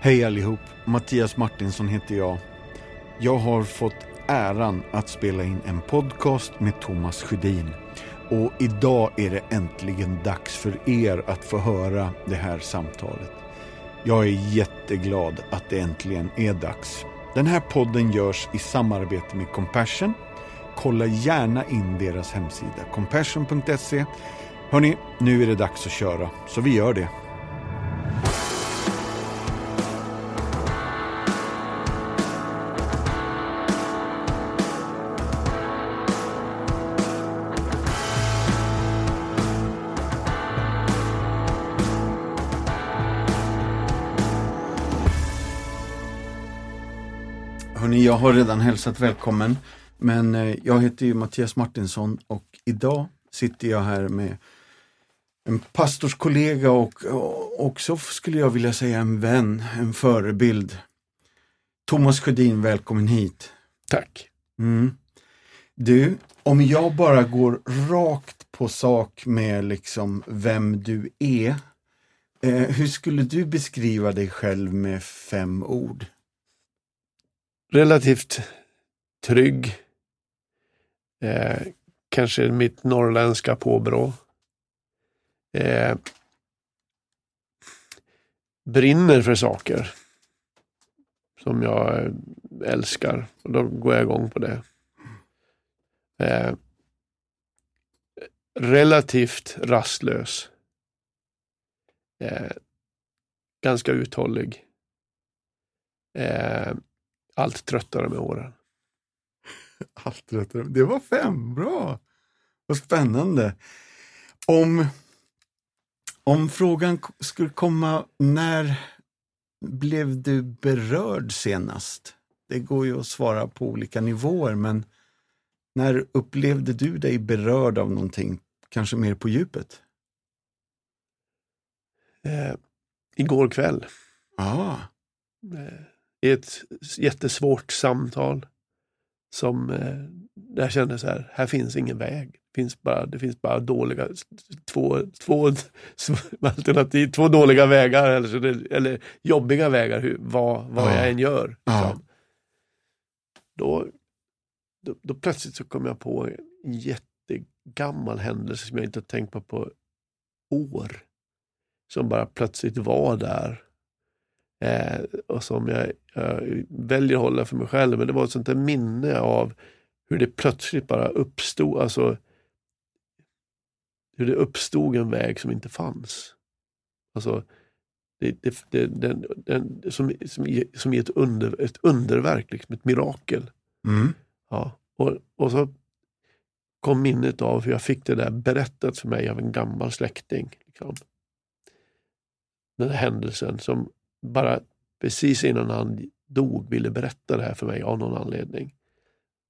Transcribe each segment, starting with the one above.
Hej allihop, Mattias Martinsson heter jag. Jag har fått äran att spela in en podcast med Thomas Sjödin. Och idag är det äntligen dags för er att få höra det här samtalet. Jag är jätteglad att det äntligen är dags. Den här podden görs i samarbete med Compassion. Kolla gärna in deras hemsida, compassion.se. Hörni, nu är det dags att köra, så vi gör det. Har redan hälsat välkommen. Men eh, jag heter ju Mattias Martinsson och idag sitter jag här med en pastorskollega och, och också skulle jag vilja säga en vän, en förebild. Thomas Sjödin, välkommen hit. Tack. Mm. Du, om jag bara går rakt på sak med liksom vem du är. Eh, hur skulle du beskriva dig själv med fem ord? Relativt trygg. Eh, kanske mitt norrländska påbrå. Eh, brinner för saker som jag eh, älskar. Och då går jag igång på det. Eh, relativt rastlös. Eh, ganska uthållig. Eh, allt tröttare med åren. Allt rätt. Det var fem, bra! Vad spännande. Om, om frågan skulle komma, när blev du berörd senast? Det går ju att svara på olika nivåer, men när upplevde du dig berörd av någonting, kanske mer på djupet? Eh, igår kväll. Ah, eh, i ett jättesvårt samtal som eh, där jag kände så här, här finns ingen väg. Det finns bara, det finns bara dåliga, två, två alternativ, två dåliga vägar eller, eller jobbiga vägar, hur, vad, vad Ja. jag än gör. Ja. Liksom. Då, då, då plötsligt så kom jag på en jättegammal händelse som jag inte har tänkt på på år. Som bara plötsligt var där. Eh, och som jag, jag väljer att hålla för mig själv. Men det var ett sånt där minne av hur det plötsligt bara uppstod. Alltså, hur det uppstod en väg som inte fanns. Alltså, det, det, det, den, den, som, som, som i ett, under, ett underverk, liksom, ett mirakel. mm. Ja. Och, och så kom minnet av hur jag fick det där berättat för mig av en gammal släkting. Liksom. Den här händelsen som bara precis innan han dog ville berätta det här för mig av någon anledning.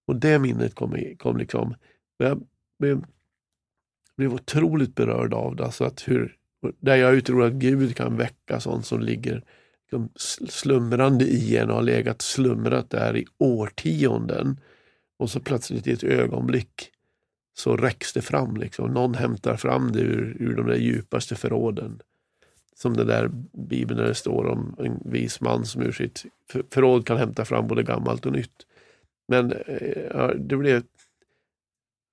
Och det minnet kom, kom liksom, och jag blev, blev otroligt berörd av det. Alltså att hur, där jag tror att Gud kan väcka sånt som ligger liksom slumrande i en och har legat slumrat där i årtionden. Och så plötsligt i ett ögonblick så räcks det fram. Liksom. Någon hämtar fram det ur, ur de där djupaste förråden. Som det där bibeln där det står om en vis man som ur sitt för- förråd kan hämta fram både gammalt och nytt. Men eh, ja, det blev...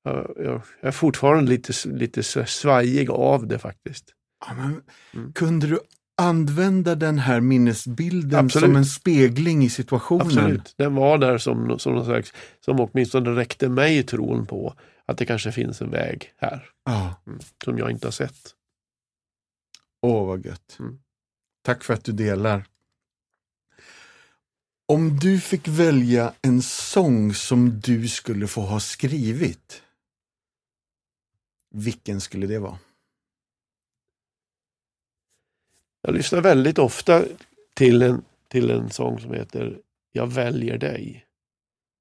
Ja, jag är fortfarande lite, lite svajig av det faktiskt. Ja, men, Mm. Kunde du använda den här minnesbilden Absolut. som en spegling i situationen? Absolut. Den var där som, som någon slags, som åtminstone räckte mig i tron på att det kanske finns en väg här mm, som jag inte har sett. Åh, vad gött. Mm. Tack för att du delar. Om du fick välja en sång som du skulle få ha skrivit, vilken skulle det vara? Jag lyssnar väldigt ofta till en, till en sång som heter Jag väljer dig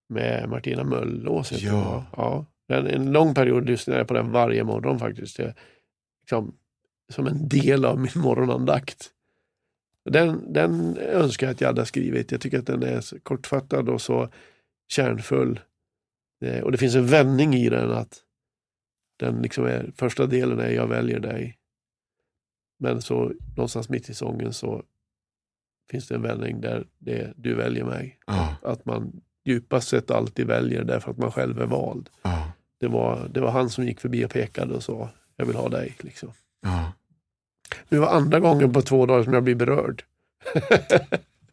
med Martina Möllås. Ja. ja. En, en lång period lyssnade jag på den varje morgon faktiskt. Jag, liksom, som en del av min morgonandakt. Den, den önskar jag att jag hade skrivit. Jag tycker att den är så kortfattad och så kärnfull. Eh, Och det finns en vändning i den att den liksom är, första delen är jag väljer dig. Men så någonstans mitt i sången så finns det en vändning där det är du väljer mig. Ja. Att man djupast sett alltid väljer därför att man själv är vald. Ja. Det var, det var han som gick förbi och pekade och sa jag vill ha dig. Liksom. Ja. Nu var andra gången på två dagar som jag blir berörd.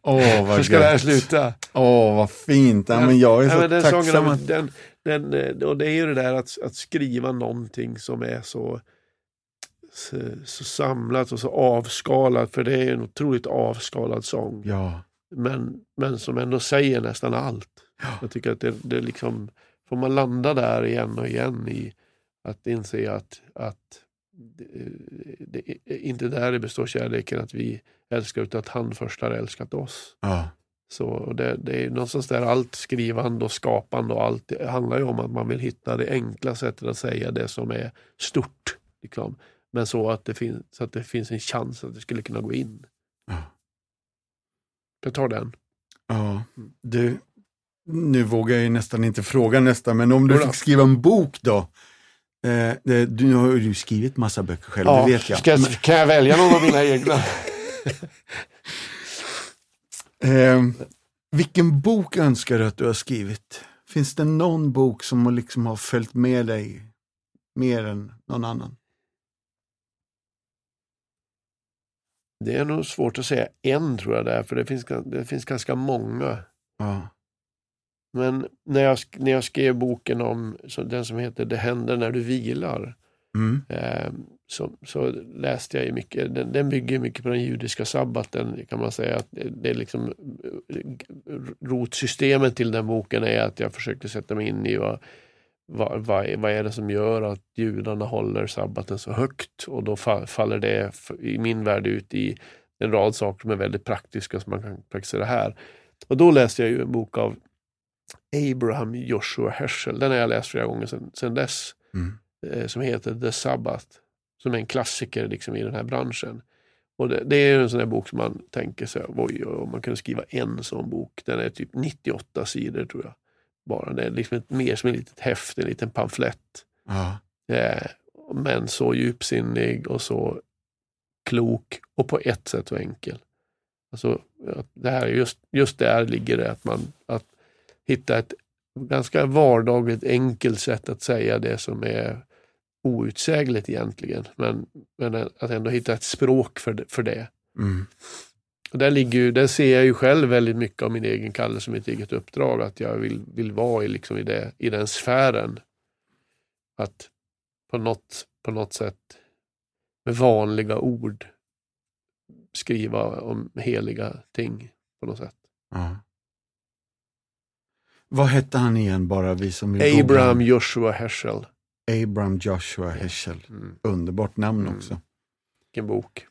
Åh, vad ska det här gött. sluta? Åh, vad fint. Ja, men jag är så Ja, den tacksam. sången, den, den, eh, och det är ju det där att, att skriva någonting som är så, så, så samlat och så avskalat, för det är en otroligt avskalad sång. Ja. Men, men som ändå säger nästan allt. Ja. Jag tycker att det, det liksom, får man landa där igen och igen i att inse att, att det, det inte där det består kärleken, att vi älskar, utan att han först har älskat oss. Ja. Så det, det är någonstans där allt skrivande och skapande och allt det handlar ju om att man vill hitta det enkla sättet att säga det som är stort. Liksom. Men så att, det finns, så att det finns en chans att det skulle kunna gå in. Ja. Jag tar den. Ja, du, nu vågar jag ju nästan inte fråga nästa, men om du fick skriva en bok då? Eh, det, du nu har ju skrivit massa böcker själv, det vet jag. Ska, kan jag välja någon av mina egna? Eh, vilken bok önskar du att du har skrivit? Finns det någon bok som liksom har följt med dig mer än någon annan? Det är nog svårt att säga en tror jag där, för det finns, det finns ganska många. Ja, Men när jag, när jag skrev boken om så, den som heter Det händer när du vilar, mm. eh, så, så läste jag ju mycket, den, den bygger mycket på den judiska sabbaten kan man säga. att det, det är liksom, eh, rotsystemet till den boken är att jag försökte sätta mig in i vad, vad, vad, är, vad är det som gör att judarna håller sabbaten så högt och då fa, faller det i min värld ut i en rad saker som är väldigt praktiska som man kan praktisera här. Och då läste jag ju en bok av Abraham Joshua Heschel, den har jag läst flera gånger sedan, sedan dess Mm. eh, som heter The Sabbath, som är en klassiker liksom i den här branschen. Och det, det är en sån bok som man tänker sig, oj, om man kunde skriva en sån bok, den är typ 98 sidor tror jag. Bara. Det är liksom ett, mer som ett litet häfte, en liten pamflett. ja, Eh, men så djupsinnig och så klok och på ett sätt så enkel. Alltså, det här, är just, just där ligger det att man att hitta ett ganska vardagligt enkelt sätt att säga det som är outsägligt egentligen. Men, men att ändå hitta ett språk för det. För det. mm. Och där, ligger ju, där ser jag ju själv väldigt mycket av min egen kallelse, mitt eget uppdrag. Att jag vill, vill vara i, liksom i, det, i den sfären. Att på något, på något sätt med vanliga ord skriva om heliga ting på något sätt. ja. Vad hette han igen bara vi som vill googla? Abraham Joshua Heschel. Abraham Joshua Heschel. Mm. Underbart namn Mm. också. Vilken bok.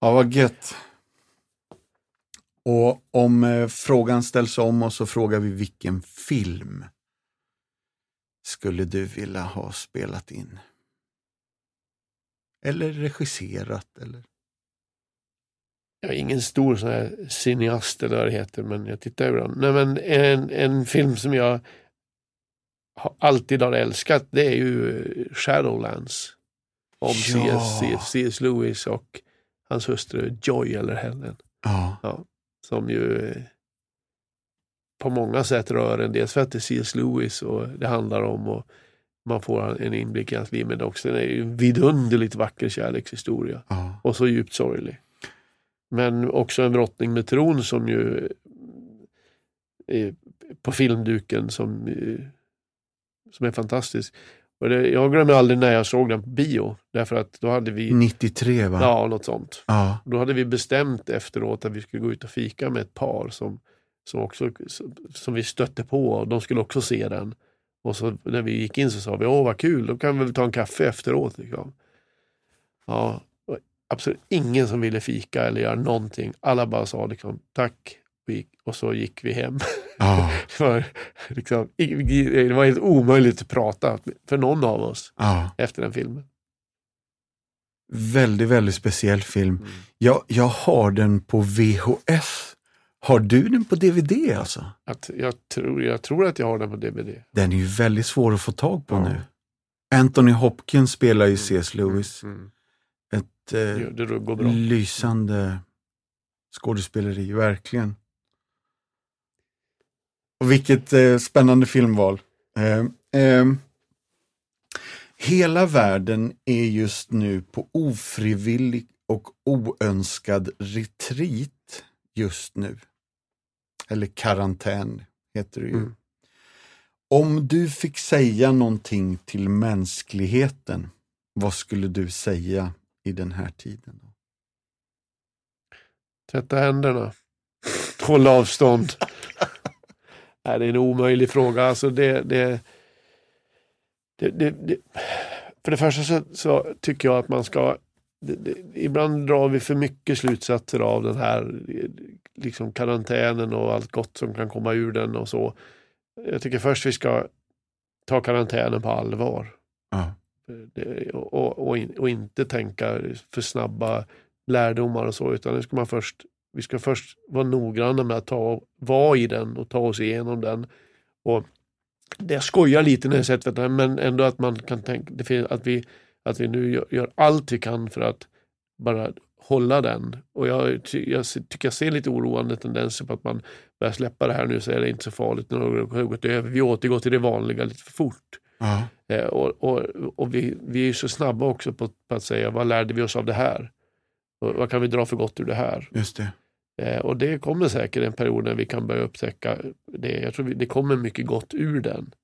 Ja, vad gött. Och om eh, frågan ställs om och så frågar vi vilken film skulle du vilja ha spelat in? Eller regisserat? Eller? Jag är ingen stor sån här cineast eller vad det heter, men jag tittar ibland. Nej, men en, en film som jag alltid har älskat, det är ju Shadowlands. Om Ja. C.S. C.S. Lewis och hans hustru Joy eller Helen. Ja, Som ju eh, på många sätt rör en. Dels för att det är C.S. Lewis och det handlar om och man får en inblick i hans liv, men också det är ju en vidunderligt vacker kärlekshistoria ja, och så djupt sorglig. Men också en drottning med tron som ju är på filmduken som, eh, som är fantastisk. Och det, jag glömmer aldrig när jag såg den på bio, därför att då hade vi, 93 va? ja något sånt. Ja, Då hade vi bestämt efteråt att vi skulle gå ut och fika med ett par som, som, också, som vi stötte på och de skulle också se den. Och så när vi gick in så sa vi, åh vad kul, då kan vi väl ta en kaffe efteråt. Liksom. Ja, absolut ingen som ville fika eller göra någonting. Alla bara sa liksom, tack och, så gick vi hem. ja, för, liksom, det var helt omöjligt att prata för någon av oss ja. efter den filmen. Väldigt, väldigt speciell film. Mm. Jag, jag har den på VHS. Har du den på DVD alltså? Att jag, tror, jag tror att jag har den på DVD. Den är ju väldigt svår att få tag på Ja. nu. Anthony Hopkins spelar ju C.S. Lewis. Mm. Ett eh, Det, det lysande skådespeleri, verkligen. Och vilket eh, spännande filmval. Eh, eh, hela världen är just nu på ofrivillig och oönskad retreat just nu. Eller karantän heter det ju. Mm. Om du fick säga någonting till mänskligheten, vad skulle du säga i den här tiden? Tvätta händerna. Hålla avstånd. Nej, det är en omöjlig fråga. Alltså det, det, det, det, det för det första så, så, tycker jag att man ska... ibland drar vi för mycket slutsatser av den här liksom karantänen och allt gott som kan komma ur den och så. Jag tycker först vi ska ta karantänen på allvar. Ja. Och, och, in, och, inte tänka för snabba lärdomar och så, utan ska man först, vi ska först vara noggranna med att ta, vara i den och ta oss igenom den. Och det skojar lite när jag sett det, men ändå att man kan tänka att vi, att vi nu gör, gör allt vi kan för att bara hålla den. Och jag, jag tycker jag ser lite oroande tendenser på att man börjar släppa det här nu så är det inte så farligt när det har gått över. Vi återgår till det vanliga lite för fort. Eh, och, och, och vi, vi är så snabba också på, på, att säga vad lärde vi oss av det här? Och, vad kan vi dra för gott ur det här? Just det. Eh, och det kommer säkert en period när vi kan börja upptäcka det. Jag tror vi, det kommer mycket gott ur den.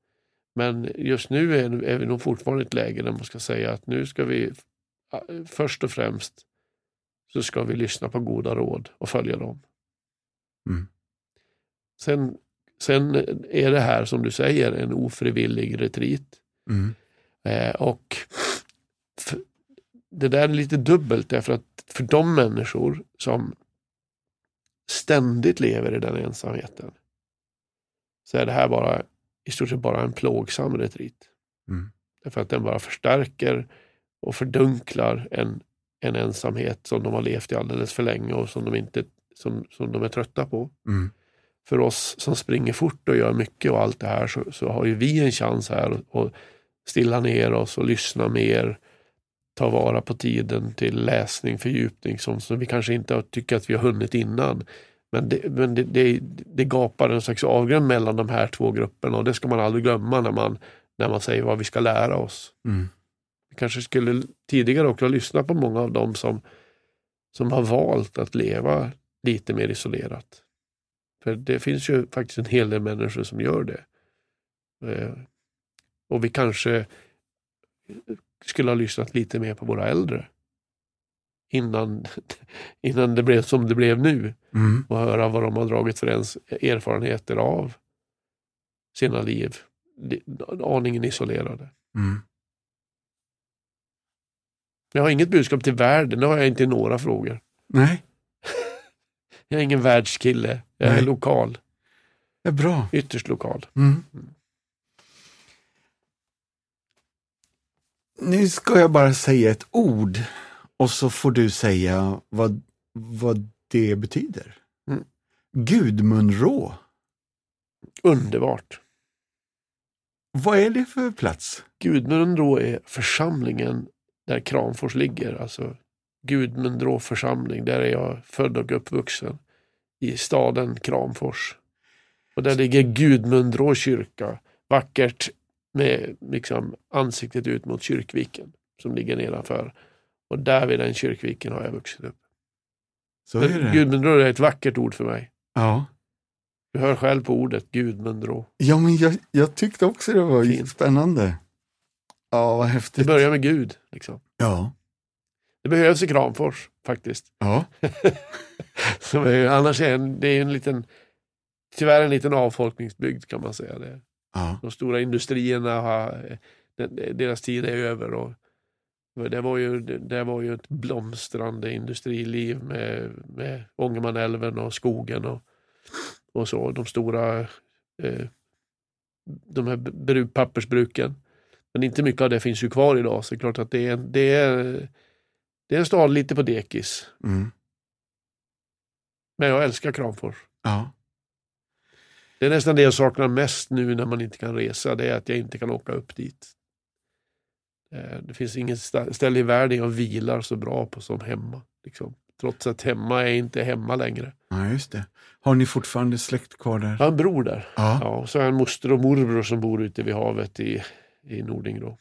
Men just nu är, är vi nog fortfarande i ett läge där man ska säga att nu ska vi först och främst så ska vi lyssna på goda råd och följa dem. Mm. Sen, sen är det här som du säger en ofrivillig retreat. Mm. Eh, och det där är lite dubbelt därför att för de människor som ständigt lever i den ensamheten så är det här bara i stort sett bara en plågsam retreat. Mm. Därför att den bara förstärker och fördunklar en en ensamhet som de har levt i alldeles för länge och som de, inte, som, som de är trötta på. Mm. För oss som springer fort och gör mycket och allt det här så, så har ju vi en chans här att stilla ner oss och lyssna mer, ta vara på tiden till läsning, fördjupning som, som vi kanske inte tycker att vi har hunnit innan. Men, det, men det, det, det gapar en slags avgrund mellan de här två grupperna och det ska man aldrig glömma när man, när man säger vad vi ska lära oss. Mm. Vi kanske skulle tidigare också lyssna på många av dem som, som har valt att leva lite mer isolerat. För det finns ju faktiskt en hel del människor som gör det. Eh, och vi kanske skulle ha lyssnat lite mer på våra äldre. Innan, innan det blev som det blev nu. Mm. Och höra vad de har dragit för ens erfarenheter av sina liv. Aningen isolerade. Mm. Jag har inget budskap till världen, det har jag inte i några frågor. Nej. Jag är ingen världskille, jag är Nej. lokal. Det är bra. Ytterst lokal. Mm. Nu ska jag bara säga ett ord och så får du säga vad, vad det betyder. Mm. Gudmunrå. Underbart. Vad är det för plats? Gudmundraå är församlingen där Kramfors ligger. Alltså Gudmundraå församling. Där är jag född och uppvuxen. I staden Kramfors. Och där ligger Gudmundraå kyrka. Vackert med liksom ansiktet ut mot kyrkviken som ligger nedanför. Och där vid den kyrkviken har jag vuxit upp. Så är det. Gudmundraå är ett vackert ord för mig. Ja. Du hör själv på ordet Gudmundraå. Ja, men jag, jag tyckte också det var Fint. spännande. Ja, vad Det häftigt. börjar med Gud. Liksom. Ja. Det behövs i Kramfors faktiskt. Ja. Som är, annars är en, det är en liten, tyvärr en liten avfolkningsbygd kan man säga. Det. ja. De stora industrierna, har, deras tid är över. Och det, var ju, det var ju ett blomstrande industriliv med, med Ångermanälven och skogen och, och så. De stora eh, de här bru- pappersbruken. Men inte mycket av det finns ju kvar idag. Så det är klart att det är, det är, det är en stad lite på dekis. Mm. Men jag älskar Kramfors. ja. Det är nästan det jag saknar mest nu när man inte kan resa. Det är att jag inte kan åka upp dit. Eh, Det finns inget ställe i världen jag vilar så bra på som hemma. Liksom. Trots att hemma är inte hemma längre. Ja, just det. Har ni fortfarande släkt kvar där? Jag har en bror där. Ja, Ja, och så har jag en moster och morbror som bor ute vid havet i, i Nordingrå.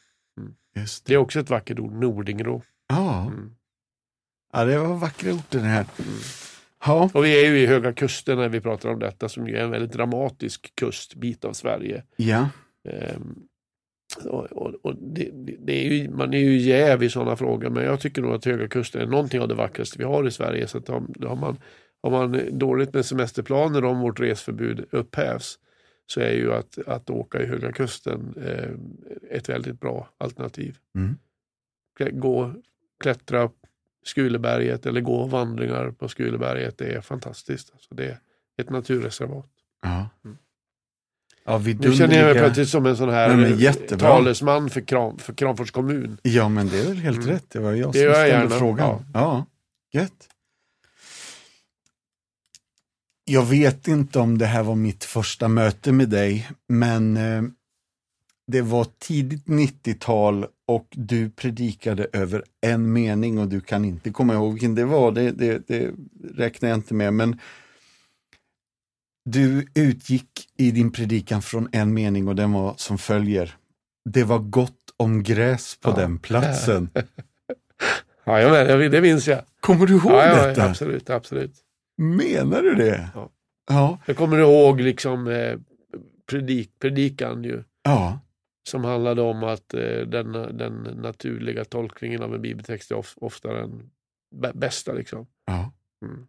just Det är också ett vackert ord, Nordingrå. Ja. Mm. Ja, det var vackra orter det här. Ja, Och vi är ju i Höga Kusten när vi pratar om detta som ju är en väldigt dramatisk kustbit av Sverige. ja. Ehm, och, och, och det, det- är ju, man är ju jäv i sådana frågor men jag tycker nog att Höga Kusten är någonting av det vackraste vi har i Sverige. Så att om, har, man, har man dåligt med semesterplaner om vårt resförbud upphävs så är ju att, att åka i Höga Kusten eh, ett väldigt bra alternativ. Mm. Gå, klättra Skuleberget eller gå vandringar på Skuleberget, det är fantastiskt. Alltså det är ett naturreservat. ja. Mm. ja Nu känner jag mig plötsligt som en sån här Nej, talesman för, Kram, för Kramfors kommun. Ja, men det är väl helt Mm. rätt. Det var jag Det som jag ställde gärna. frågan. Ja. gött. Jag vet inte om det här var mitt första möte med dig, men eh, det var tidigt 90-tal och du predikade över en mening och du kan inte komma ihåg vilken det var, det, det, det räknar jag inte med. Men du utgick i din predikan från en mening och den var som följer. Det var gott om gräs på Ja. den platsen. Ja, jag det minns jag. Kommer du ihåg ja, detta? absolut, absolut. Menar du det? Ja. Ja. Jag kommer ihåg liksom eh, predik, predikan ju, Ja. Som handlade om att eh, den, den naturliga tolkningen av en bibeltext är of, ofta den bä- bästa. Liksom. ja. Mm.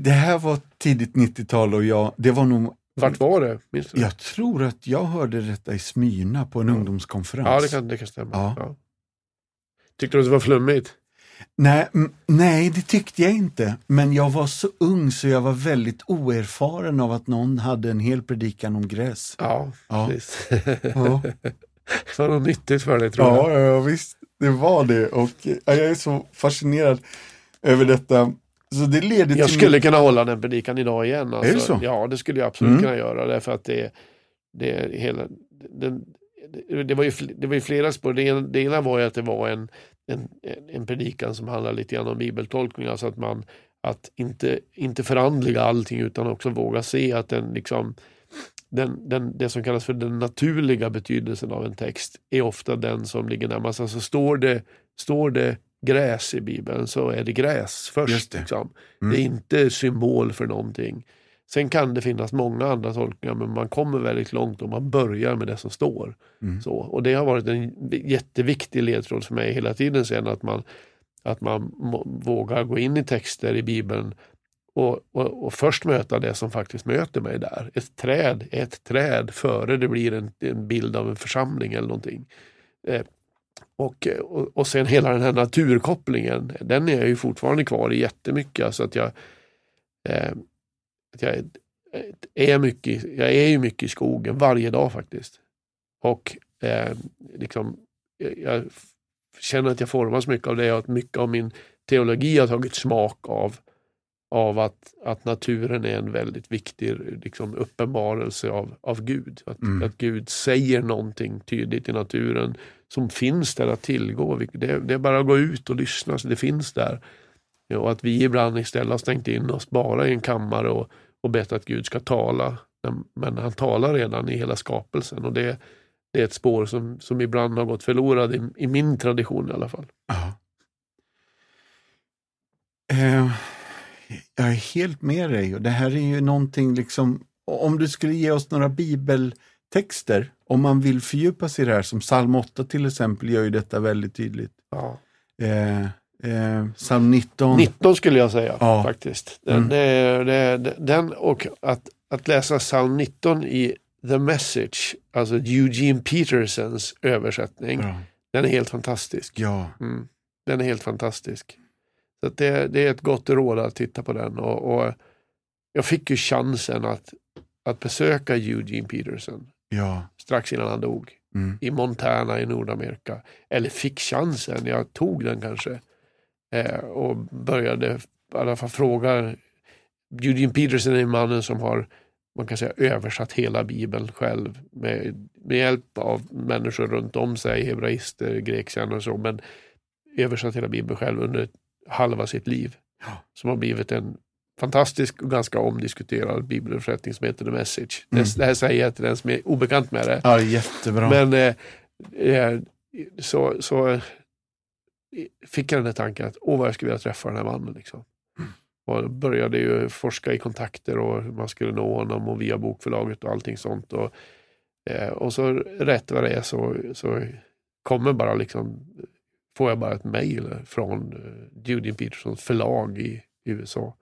Det här var tidigt 90-tal och jag, det var nog, Vart var det? Minns du? jag tror att jag hörde detta i Smyrna på en Ja. ungdomskonferens. ja det, kan, det kan stämma. Ja. Ja. Tyckte du att det var flummigt? Nej, nej, det tyckte jag inte. Men jag var så ung så jag var väldigt oerfaren av att någon hade en hel predikan om gräs. Ja, Ja. precis. Ja, det var nog nyttigt för dig tror jag. ja, ja visst, det var det. Och jag är så fascinerad över detta. Så det leder Jag till skulle kunna hålla den predikan idag igen. Alltså. Är det så? Ja, det skulle jag absolut Mm. kunna göra. Därför att det, det, hela, den, det, det, var ju, det var ju flera spår. Det ena, det ena var ju att det var en, en, en predikan som handlade lite grann om bibeltolkning. Alltså att man att inte, inte förandliga allting utan också våga se att den liksom den, den, det som kallas för den naturliga betydelsen av en text är ofta den som ligger närmast. Alltså står det, står det gräs i Bibeln så är det gräs först. Det. Liksom. Mm. Det är inte symbol för någonting. Sen kan det finnas många andra tolkningar men man kommer väldigt långt om man börjar med det som står. Mm. Så, och det har varit en jätteviktig ledtråd för mig hela tiden sen att man, att man vågar gå in i texter i Bibeln och, och, och först möta det som faktiskt möter mig där. Ett träd är ett träd före det blir en, en bild av en församling eller någonting. Eh, och, och, och sen hela den här naturkopplingen, den är jag ju fortfarande kvar i jättemycket. Alltså att jag, eh, att jag är mycket, jag är ju mycket i skogen varje dag faktiskt. Och eh, liksom, jag, jag känner att jag formas mycket av det och att mycket av min teologi har tagit smak av, av att, att naturen är en väldigt viktig liksom, uppenbarelse av, av Gud. Att, Mm. att Gud säger någonting tydligt i naturen som finns där att tillgå. Det, det är bara att gå ut och lyssna, så det finns där. Ja, och att vi ibland istället har stängt in oss bara i en kammare och, och bett att Gud ska tala. Men, han talar redan i hela skapelsen och det, det är ett spår som, som ibland har gått förlorad i, i min tradition i alla fall. Ja. Eh, jag är helt med dig och det här är ju någonting liksom, om du skulle ge oss några bibeltexter, om man vill fördjupa sig i det här, som psalm 8 till exempel gör ju detta väldigt tydligt. Ja. Eh, eh, psalm 19. 19 skulle jag säga Ja. faktiskt. Den, Mm. det, det, den och att, att läsa psalm 19 i The Message, alltså Eugene Petersons översättning, Ja. den är helt fantastisk. ja. Mm. Den är helt fantastisk. Så det, det är ett gott råd att titta på den. Och, och jag fick ju chansen att, att besöka Eugene Peterson ja. strax innan han dog Mm. i Montana i Nordamerika. Eller fick chansen, jag tog den kanske. Eh, och började i alla fall fråga. Eugene Peterson är mannen som har man kan säga översatt hela bibeln själv med, med hjälp av människor runt om sig, hebraister, grekkännare och så, men översatt hela bibeln själv under halva sitt liv. Ja. Som har blivit en fantastisk och ganska omdiskuterad bibelöversättning som heter The Message. Mm. Det, det här säger jag till den som är obekant med det. Ja, jättebra. Men eh, eh, så, så fick jag den här tanken att åh vad jag skulle vilja träffa den här mannen. Liksom. Och började ju forska i kontakter och hur man skulle nå honom och via bokförlaget och allting sånt. Och, eh, och så rätt vad det är så, så kommer bara liksom, får jag bara ett mejl från eh, Eugene Petersons förlag i USA.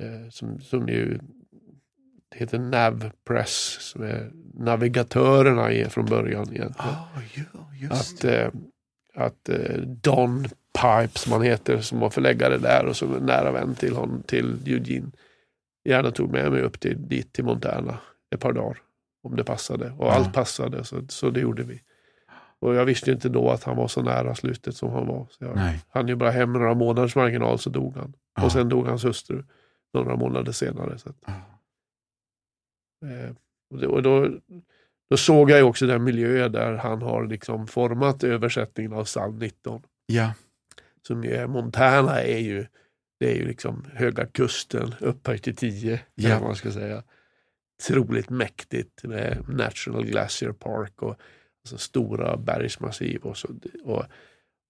Eh, som, som ju det heter Nav Press, som är navigatörerna är från början egentligen. Ja, just Att, eh, att eh, Don Pipe som han heter, som var förläggare där och som är nära vän till honom, till Eugene, gärna tog med mig upp till, dit till Montana ett par dagar. Om det passade. Och Ja. allt passade, så, så det gjorde vi. Och jag visste inte då att han var så nära slutet som han var. Så jag hann ju bara hem några månaders marginal så dog han. Ja. Och sen dog hans hustru några månader senare. Så att, Ja. Eh, och det, och då, då såg jag ju också den miljö där han har liksom format översättningen av psalm 19. Ja, Som är, Montana är ju, det är ju liksom höga kusten upphöjt till 10. Ja. Ja. man ska säga. Otroligt mäktigt med National Glacier Park och alltså stora bergsmassiv. Och så, och,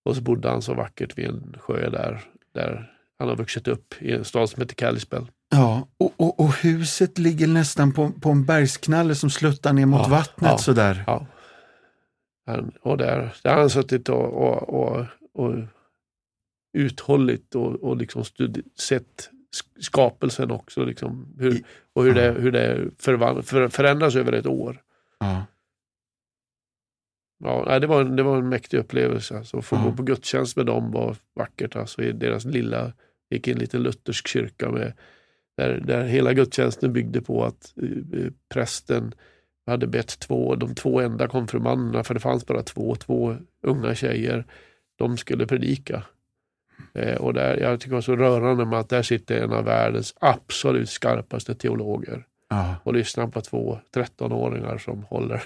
och så bodde han så vackert vid en sjö där, där han har vuxit upp i en stad som heter Kalispell. ja. Och, och, och huset ligger nästan på, på en bergsknalle som sluttar ner mot Ja, vattnet ja. sådär. Ja. Han, och där, där har han suttit och, och, och, och uthållit och, och liksom studi- sett sk- skapelsen också. Liksom, hur, och hur det, hur det förvan- för, förändras över ett år. Ja. Ja, det, var en, det var en mäktig upplevelse. Alltså, att få Ja. gå på gudstjänst med dem var vackert. Alltså, I deras lilla, gick i en liten luthersk kyrka med, där, där hela gudstjänsten byggde på att eh, prästen hade bett två, de två enda konfirmanderna, för det fanns bara två, två unga tjejer, de skulle predika. Eh, och där, jag tycker det var så rörande med att där sitter en av världens absolut skarpaste teologer Ja. och lyssnar på två 13-åringar som håller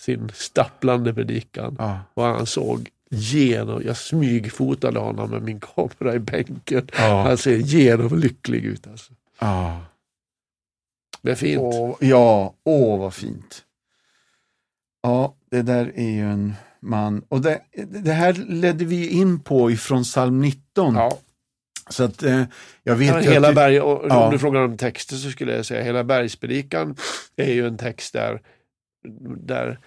sin stapplande predikan. Ja. Och han såg genom, jag smygfotade honom med min kamera i bänken. Ja. Han ser genomlycklig ut. Alltså. Ja. Det är fint. Åh, ja, åh vad fint. Ja, det där är ju en man. Och det, det här ledde vi in på ifrån psalm 19. Ja, Så att eh, jag vet Ja, hela att berg, Ja. Om du frågar om texter så skulle jag säga hela bergspredikan är ju en text där, där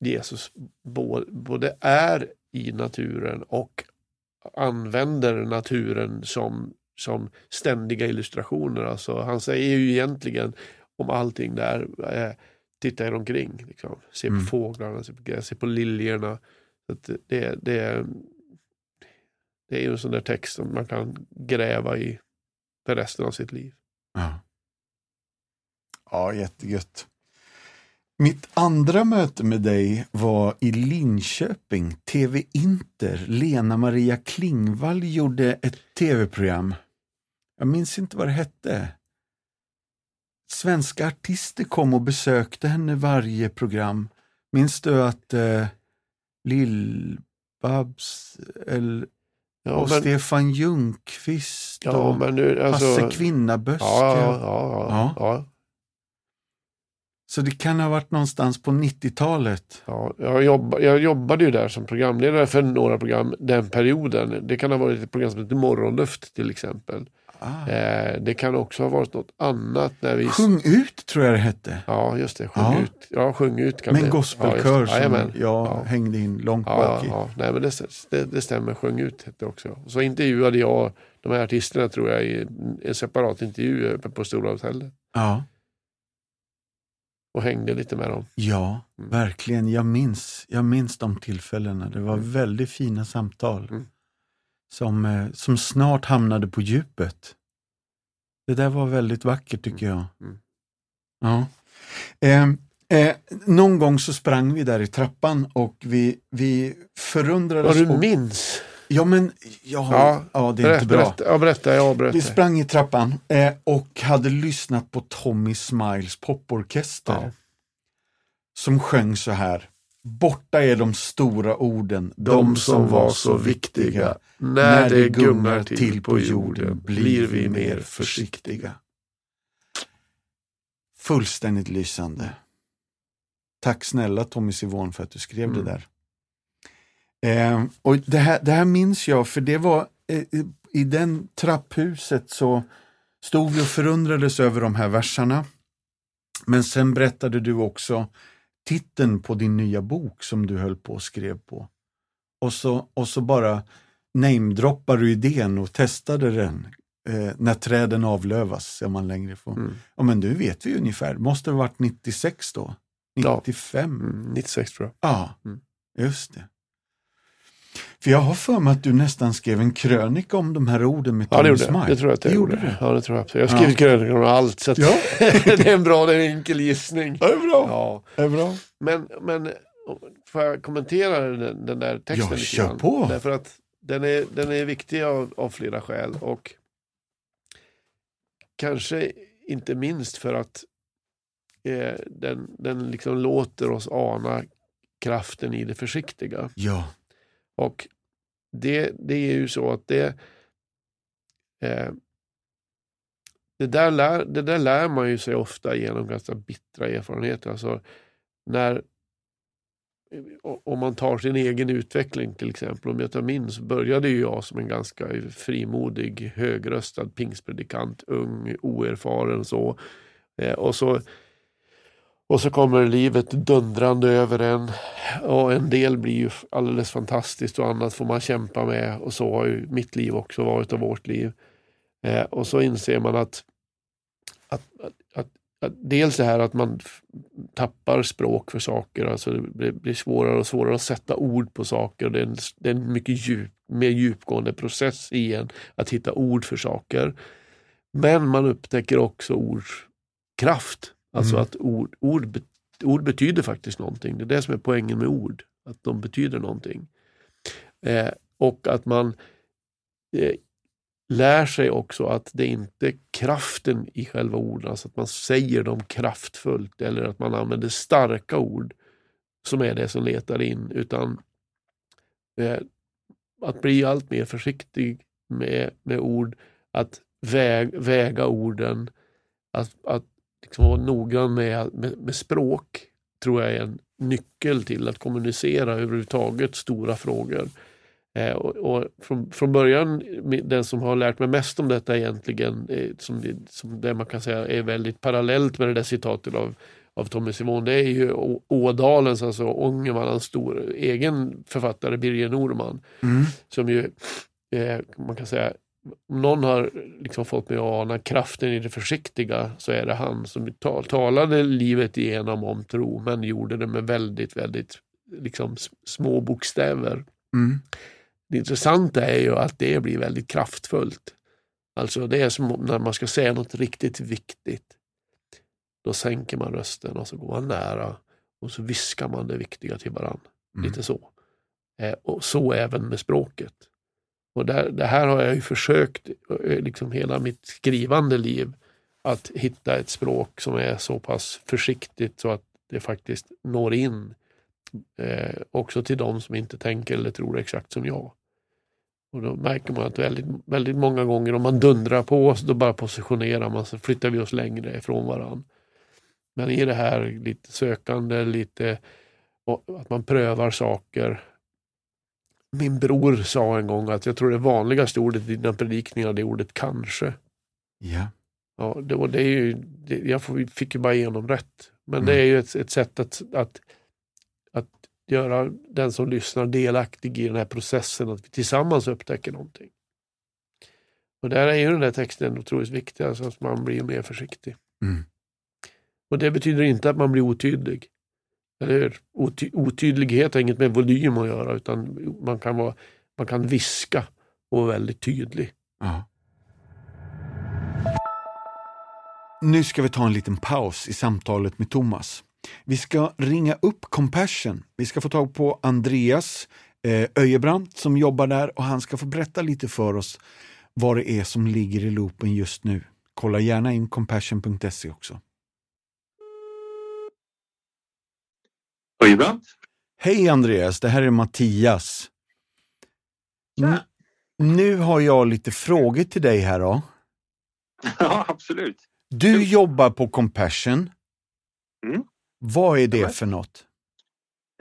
Jesus både är i naturen och använder naturen som, som ständiga illustrationer. Alltså, han säger ju egentligen om allting där, eh, titta er omkring. Liksom. Se på Mm. fåglarna, se på, se på liljorna. Så det, det, det är ju en sån där text som man kan gräva i för resten av sitt liv. Ja. ja, jättegött. Mitt andra möte med dig var i Linköping, TV Inter. Lena Maria Klingvall gjorde ett tv-program. Jag minns inte vad det hette. Svenska artister kom och besökte henne varje program. Minns du att eh, Lill-Babs Ja, och men, Stefan Ljungqvist ja, och nu, alltså, Hasse Kvinnaböske? ja, ja, ja, Ja. Så det kan ha varit någonstans på 90-talet. ja. Jag, jobba, jag jobbade ju där som programledare för några program den perioden. Det kan ha varit ett program som heter Morgonluft till exempel. Ah. Eh, det kan också ha varit något annat. När vi... Sjung ut tror jag det hette. Ja, just det. Sjung Ja. ut. Ja, sjung ut kan Med en gospelkör ja, som jag Ja. hängde in långt Ja, bak i. ja. Nej, men det, det, det stämmer. Sjung ut hette det också. Så intervjuade jag de här artisterna tror jag i en separat intervju på Stora hotellet. Ja, Och hängde lite med dem. ja Mm. verkligen. Jag minns, jag minns de tillfällena. Det var väldigt fina samtal Mm. som, eh, som snart hamnade på djupet. Det där var väldigt vackert tycker jag. Mm. Ja. Eh, eh, någon gång så sprang vi där i trappan och vi, vi Vad förundrades. du och- minns? Ja, men ja, Ja, ja, det är inte bra. Berätta, ja, berätta. Jag avbröt Vi sprang i trappan eh, och hade lyssnat på Tommy Smiles poporkester Ja. som sjöng så här. Borta är de stora orden, De som var så viktiga. När det gungar till på jorden blir vi mer försiktiga. Fullständigt lysande. Tack snälla Tommy Sivon för att du skrev Mm. det där. Eh, och det här, det här minns jag, för det var eh, i den trapphuset så stod vi och förundrades över de här versarna. Men sen berättade du också titeln på din nya bok som du höll på och skrev på. Och så, och så bara namedroppar du idén och testade den. Eh, när träden avlövas, ser man längre på. Mm. Ja men du vet vi ungefär, måste ha varit 96 då? Ja. 95? Mm, 96 tror jag. Ja, Mm. just det. För jag har för mig att du nästan skrev en krönika om de här orden med Ja, det Tommy gjorde jag. Det tror jag att jag gjorde. gjorde? Ja, det tror jag. Jag har skrivit krönikor om allt. Så Ja. det är en bra, det är en enkel gissning. Ja, det är bra. Ja. Det är bra. Men, men får jag kommentera den, den där texten Ja, lite grann? på. Därför att den är, den är viktig av, av flera skäl. Och kanske inte minst för att eh, den, den liksom låter oss ana kraften i det försiktiga. Ja, och det, det är ju så att det eh, det, där lär, det där lär man ju sig ofta genom ganska bittra erfarenheter. Alltså när, eh, om man tar sin egen utveckling till exempel. Om jag tar min så började ju jag som en ganska frimodig, högröstad pingstpredikant, ung, oerfaren så. Eh, och så och så kommer livet dundrande över en och en del blir ju alldeles fantastiskt och annat får man kämpa med och så har ju mitt liv också varit och vårt liv. Eh, och så inser man att, att, att, att, att dels det här att man tappar språk för saker, alltså det blir, blir svårare och svårare att sätta ord på saker. Det är en, det är en mycket djup, mer djupgående process i en att hitta ord för saker. Men man upptäcker också ords kraft. Alltså Mm. att ord, ord, ord betyder faktiskt någonting. Det är det som är poängen med ord. Att de betyder någonting. Eh, och att man eh, lär sig också att det inte är kraften i själva orden, alltså att man säger dem kraftfullt eller att man använder starka ord som är det som letar in, utan eh, att bli allt mer försiktig med, med ord, att väg, väga orden, att, att liksom vara noggrann med, med, med språk tror jag är en nyckel till att kommunicera överhuvudtaget stora frågor. Eh, och, och från, från början, den som har lärt mig mest om detta egentligen, eh, som, som det man kan säga är väldigt parallellt med det där citatet av, av Tommy Simon, det är ju Å- Ådalens, alltså Ångermanlands stor, egen författare Birger Norman, mm. som ju, eh, man kan säga, om någon har liksom fått mig att ana kraften i det försiktiga så är det han som tal, talade livet igenom om tro men gjorde det med väldigt, väldigt liksom, små bokstäver. Mm. Det intressanta är ju att det blir väldigt kraftfullt. Alltså det är som om när man ska säga något riktigt viktigt. Då sänker man rösten och så går man nära och så viskar man det viktiga till varandra. Mm. Lite så. Eh, och så även med språket. Och där, det här har jag ju försökt eh, liksom hela mitt skrivande liv att hitta ett språk som är så pass försiktigt så att det faktiskt når in eh, också till de som inte tänker eller tror exakt som jag. Och då märker man att väldigt, väldigt många gånger om man dundrar på oss, då bara positionerar man så flyttar vi oss längre ifrån varandra. Men i det här lite sökande, lite och att man prövar saker. Min bror sa en gång att jag tror det vanligaste ordet i dina predikningar det är ordet kanske. Ja. Ja, det, och det är ju, det, jag fick ju bara igenom rätt. Men Mm. det är ju ett, ett sätt att, att, att göra den som lyssnar delaktig i den här processen, att vi tillsammans upptäcker någonting. Och där är ju den där texten otroligt viktig, alltså att man blir mer försiktig. Mm. Och det betyder inte att man blir otydlig. Eller? Oty otydlighet har inget med volym att göra, utan man kan, vara, man kan viska och vara väldigt tydlig. Aha. Nu ska vi ta en liten paus i samtalet med Thomas. Vi ska ringa upp Compassion. Vi ska få tag på Andreas eh, Öjebrant som jobbar där och han ska få berätta lite för oss vad det är som ligger i loopen just nu. Kolla gärna in compassion.se också. Hej Andreas, det här är Mattias. N- nu har jag lite frågor till dig här då. Ja, absolut. Du jobbar på Compassion. Mm. Vad är det för något?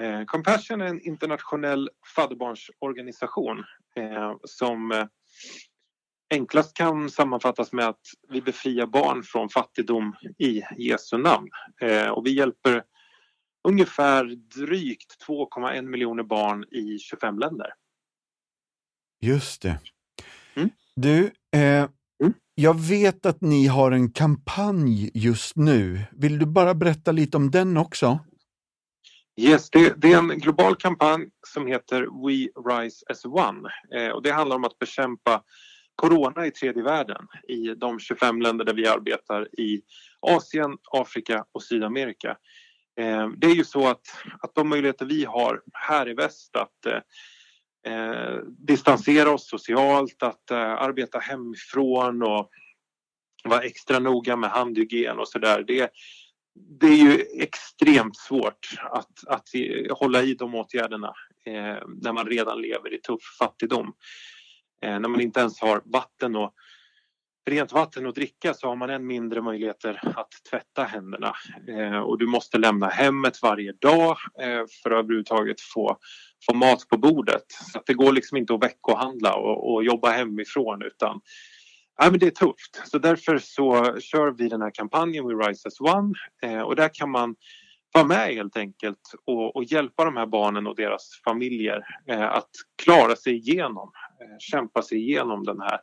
Eh, Compassion är en internationell fadderbarnsorganisation eh, som eh, enklast kan sammanfattas med att vi befriar barn från fattigdom i Jesu namn. Eh, och vi hjälper ungefär drygt 2,1 miljoner barn i 25 länder. Just det. Mm. Du, eh, jag vet att ni har en kampanj just nu. Vill du bara berätta lite om den också? Yes, det, det är en global kampanj som heter We Rise as One. Eh, och det handlar om att bekämpa corona i tredje världen i de 25 länder där vi arbetar i Asien, Afrika och Sydamerika. Eh, det är ju så att, att de möjligheter vi har här i väst att eh, distansera oss socialt, att eh, arbeta hemifrån och vara extra noga med handhygien och sådär. Det, det är ju extremt svårt att, att hålla i de åtgärderna eh, när man redan lever i tuff fattigdom. Eh, när man inte ens har vatten och rent vatten att dricka så har man än mindre möjligheter att tvätta händerna. Eh, och du måste lämna hemmet varje dag eh, för att överhuvudtaget få, få mat på bordet. Så att det går liksom inte att veckohandla och, och jobba hemifrån utan Ja, men det är tufft. Så därför så kör vi den här kampanjen We Rise as One eh, och där kan man vara med helt enkelt och, och hjälpa de här barnen och deras familjer eh, att klara sig igenom, kämpa sig igenom den här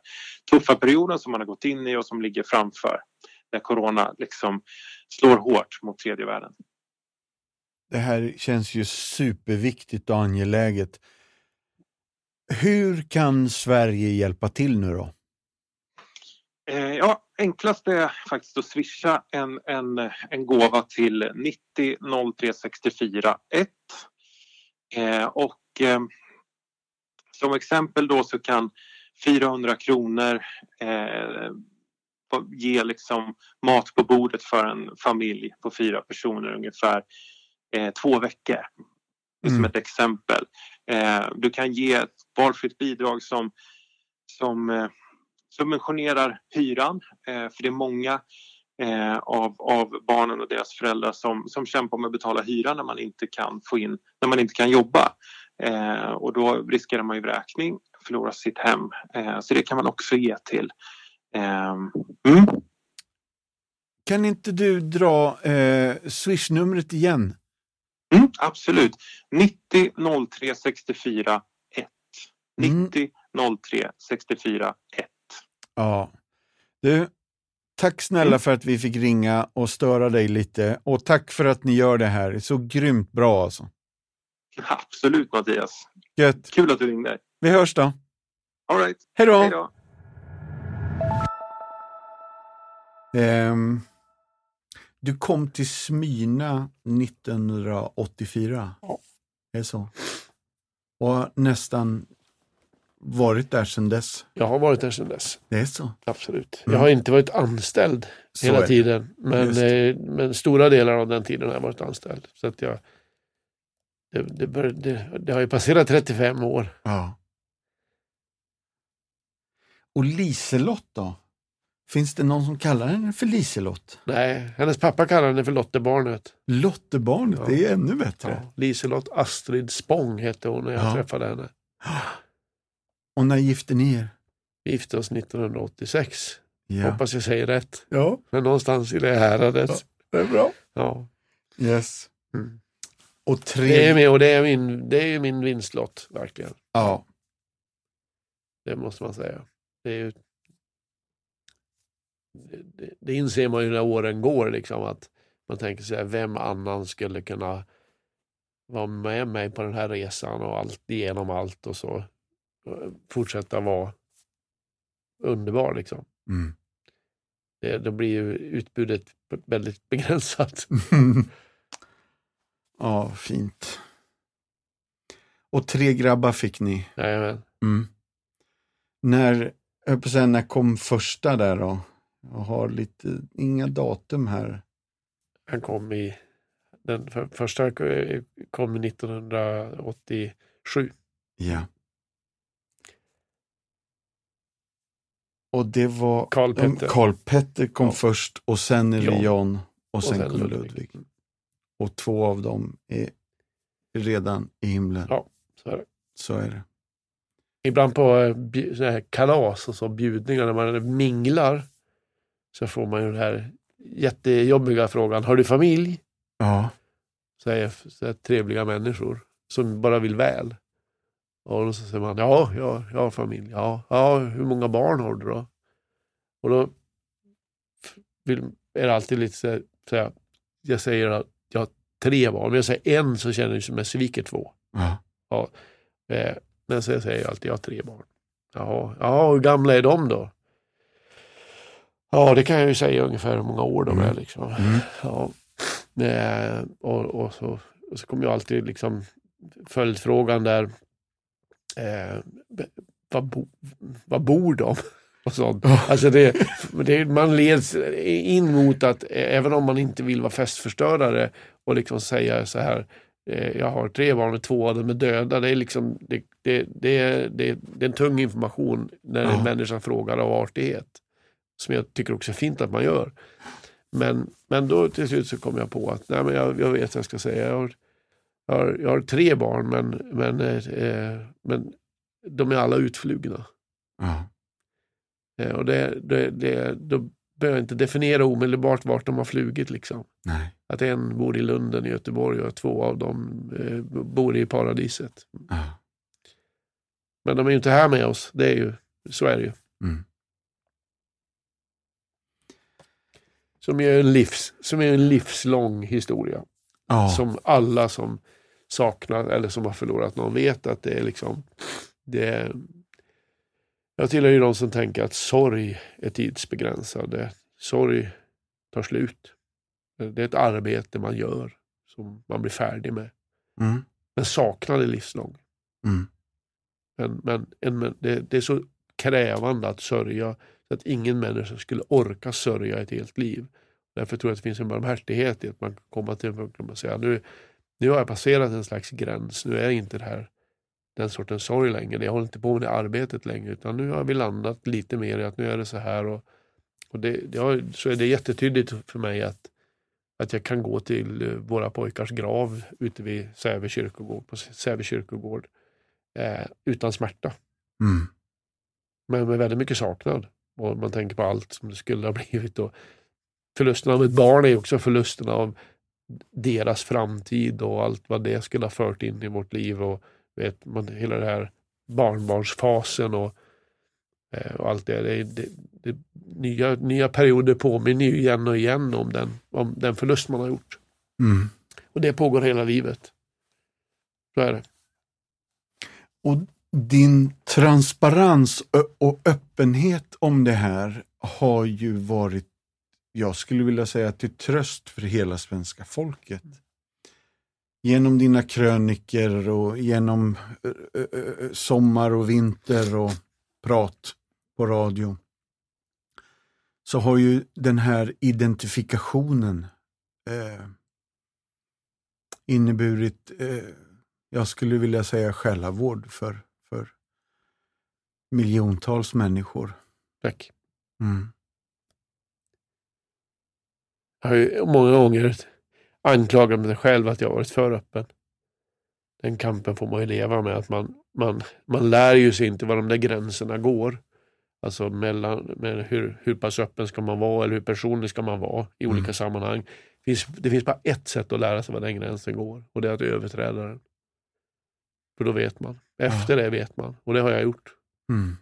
tuffa perioden som man har gått in i och som ligger framför när corona liksom slår hårt mot tredje världen. Det här känns ju superviktigt och angeläget. Hur kan Sverige hjälpa till nu då? Eh, ja, enklast är faktiskt att swisha en, en, en gåva till 90 03 64 1. Eh, och eh, som exempel då så kan 400 kronor eh, ge liksom mat på bordet för en familj på fyra personer ungefär eh, två veckor. Är Som Mm. ett exempel. Eh, du kan ge ett valfritt bidrag som, som eh, subventionerar hyran. Eh, för det är många eh, av, av barnen och deras föräldrar som, som kämpar med att betala hyran när man inte kan få in, när man inte kan jobba. Eh, och då riskerar man ju vräkning, förlora sitt hem. Eh, så det kan man också ge till. Eh, mm. Kan inte du dra eh, swishnumret igen? Mm, absolut. 90 03 64 1. Mm. 90 03 64 1. Ja. Du, tack snälla Mm. för att vi fick ringa och störa dig lite och tack för att ni gör det här. Det är så grymt bra alltså. Absolut Mattias. Gött. Kul att du ringde. Vi hörs då. All right. Hej då! Hej då. Ehm, du kom till Smyna 1984. Ja. Det är så. Och nästan varit där sedan dess. Jag har varit där sedan dess, Det är så. absolut. Mm. Jag har inte varit anställd så hela tiden, men, eh, men stora delar av den tiden har jag varit anställd. Så att jag, det, det, bör, det, det har ju passerat 35 år. Ja. Och Liselott då? Finns det någon som kallar henne för Liselott? Nej, hennes pappa kallar henne för Lottebarnet. Lottebarnet, Ja. det är ännu bättre. Ja, Liselott Astrid Spång hette hon när jag Ja. träffade henne. Och när gifte ni er? Vi gifte oss 1986. Ja. Hoppas jag säger rätt. ja, Men någonstans i det häradet. det är bra. Ja. Yes. Mm. Och tre... Det är min, och det är min, det är min vinstlott, verkligen. Ja, Det måste man säga. Det, ju, det, det, inser man ju när åren går, liksom, att man tänker sig vem annan skulle kunna vara med mig på den här resan och allt, igenom allt och så fortsätta vara underbar. Liksom. mm. Det, då blir ju utbudet väldigt begränsat. ja fint. Och tre grabbar fick ni. Jajamän. Mm. När, jag på säga, när kom första där då? Jag har lite, inga datum här. Han kom i den för, första kom 1987. Ja. Och det var... Karl Petter. Karl Petter kom Ja. först och sen är det Ja. Jan och Och sen, sen kommer Ludvig. Ludvig. Och två av dem är redan i himlen. Ja. Så är det. Så är det. Ibland på eh, kalas och så bjudningar när man minglar så får man ju den här jättejobbiga frågan. Har du familj? Ja. Säger så här trevliga människor som bara vill väl. Och då så säger man ja, ja, jag har familj. Ja, ja, hur många barn har du då? Och då vill, är det alltid lite så här, jag säger tre barn, men jag säger en så känner jag som jag sviker två. ja. Eh, men så säger jag alltid jag har tre barn. Jaha, ja, hur gamla är de då? Ja, det kan jag ju säga ungefär hur många år de är. Mm. Liksom. Mm. Ja. Eh, och, och, så, och så kommer ju alltid liksom följdfrågan där. Eh, vad, bo, vad bor de? Och sånt. Alltså det, det, man leds in mot att eh, även om man inte vill vara festförstörare och liksom säga så här eh, jag har tre barn och två av dem är döda. Det är, liksom, det, det, det, det, det är en tung information när Ja. en människa frågar av artighet. Som jag tycker också är fint att man gör. Men, men då till slut så kom jag på att nej, men jag, jag vet vad jag ska säga. Jag har, jag har, jag har tre barn men, men, eh, men de är alla utflugna. Ja. Eh, och det, det, det, då behöver jag inte definiera omedelbart vart de har flugit. Liksom. Nej. Att en bor i Lunden i Göteborg och två av dem eh, bor i paradiset. Ja. Men de är ju inte här med oss. Det är ju, så är det ju. Mm. Som är en, livs, som är en livslång historia. Ja. Som alla som saknar eller som har förlorat någon vet att det är liksom det är, Jag tillhör ju de som tänker att sorg är tidsbegränsad. Sorg tar slut. Det är ett arbete man gör som man blir färdig med. Mm. Men saknad är livslång. Mm. Men, men, en, men det, det är så krävande att sörja så att ingen människa skulle orka sörja ett helt liv. Därför tror jag att det finns en barmhärtighet i att man kan komma till en punkt där man säger nu, nu har jag passerat en slags gräns. Nu är inte det här den sortens sorg längre. Jag håller inte på med det arbetet längre utan nu har vi landat lite mer i att nu är det så här. Och, och det, det har, så är det jättetydligt för mig att, att jag kan gå till eh, våra pojkars grav ute vid Säve kyrkogård, på Säve kyrkogård eh, utan smärta. Mm. Men med väldigt mycket saknad. Och man tänker på allt som det skulle ha blivit. Och förlusten av ett barn är också förlusten av deras framtid och allt vad det skulle ha fört in i vårt liv. Och vet, man, hela det här barnbarnsfasen och, eh, och allt det. det, det, det nya, nya perioder påminner ju igen och igen om den, om den förlust man har gjort. Mm. Och det pågår hela livet. Så är det. Och din transparens och öppenhet om det här har ju varit, jag skulle vilja säga till tröst för hela svenska folket. Genom dina kröniker och genom ö, ö, ö, sommar och vinter och prat på radio så har ju den här identifikationen eh, inneburit eh, jag skulle vilja säga själavård för, för miljontals människor. Tack. Mm. Jag har ju många gånger anklagat mig själv att jag varit för öppen. Den kampen får man ju leva med. att Man, man, man lär ju sig inte var de där gränserna går. Alltså mellan, med hur, hur pass öppen ska man vara eller hur personlig ska man vara i olika Mm. sammanhang. Det finns, det finns bara ett sätt att lära sig var den gränsen går och det är att överträda den. För då vet man. Efter det vet man och det har jag gjort. Mm.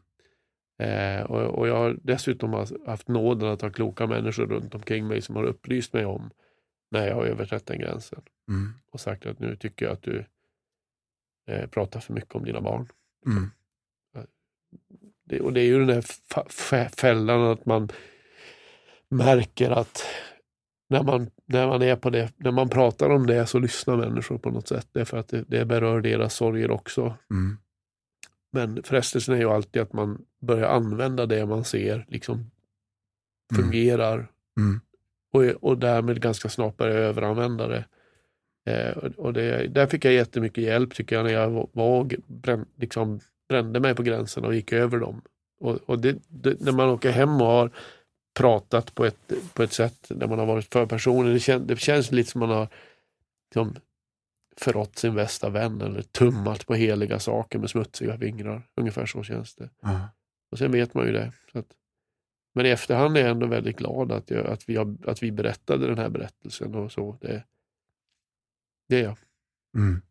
Eh, och, och jag har dessutom haft nåden att ha kloka människor runt omkring mig som har upplyst mig om när jag har överträtt den gränsen. Mm. Och sagt att nu tycker jag att du eh, pratar för mycket om dina barn. Mm. Det, och det är ju den här fällan att man märker att när man, när man är på det, när man pratar om det så lyssnar människor på något sätt. Därför att det, det berör deras sorger också. Mm. Men frestelsen är ju alltid att man börjar använda det man ser, liksom fungerar Mm. Och, och därmed ganska snart börjar överanvända det. Eh, och- det, där fick jag jättemycket hjälp tycker jag när jag var, brän, liksom, brände mig på gränserna och gick över dem. Och, och det, det, när man åker hem och har pratat på ett, på ett sätt där man har varit för personer, det, kän, det känns lite som man har liksom, förrått sin bästa vän eller tummat på heliga saker med smutsiga fingrar. Ungefär så känns det. Ja. Och sen vet man ju det. Så att, men i efterhand är jag ändå väldigt glad att, jag, att, vi, har, att vi berättade den här berättelsen och så. Det, det är jag. Mm.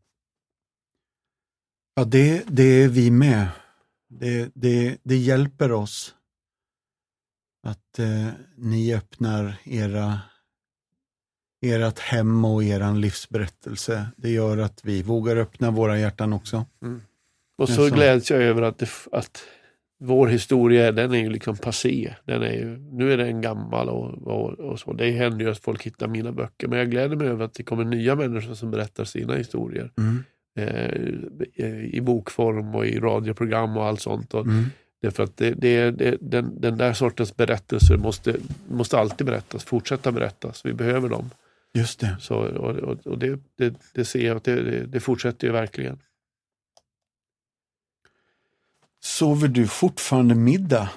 Ja, det, det är vi med. Det, det, det hjälper oss att eh, ni öppnar era, ert hem och eran livsberättelse. Det gör att vi vågar öppna våra hjärtan också. Och så Jaså. gläds jag över att, det, att vår historia den är ju liksom passé. Den är ju, nu är den gammal och, och, och så. Det händer ju att folk hittar mina böcker. Men jag gläder mig över att det kommer nya människor som berättar sina historier. Mm. Eh, I bokform och i radioprogram och allt sånt. Och Mm. Därför att det, det, det, den, den där sortens berättelser måste, måste alltid berättas, fortsätta berättas. Vi behöver dem. Just det. Så, och och, det, det, det ser jag att det, det, det fortsätter ju verkligen. Sover du fortfarande middag?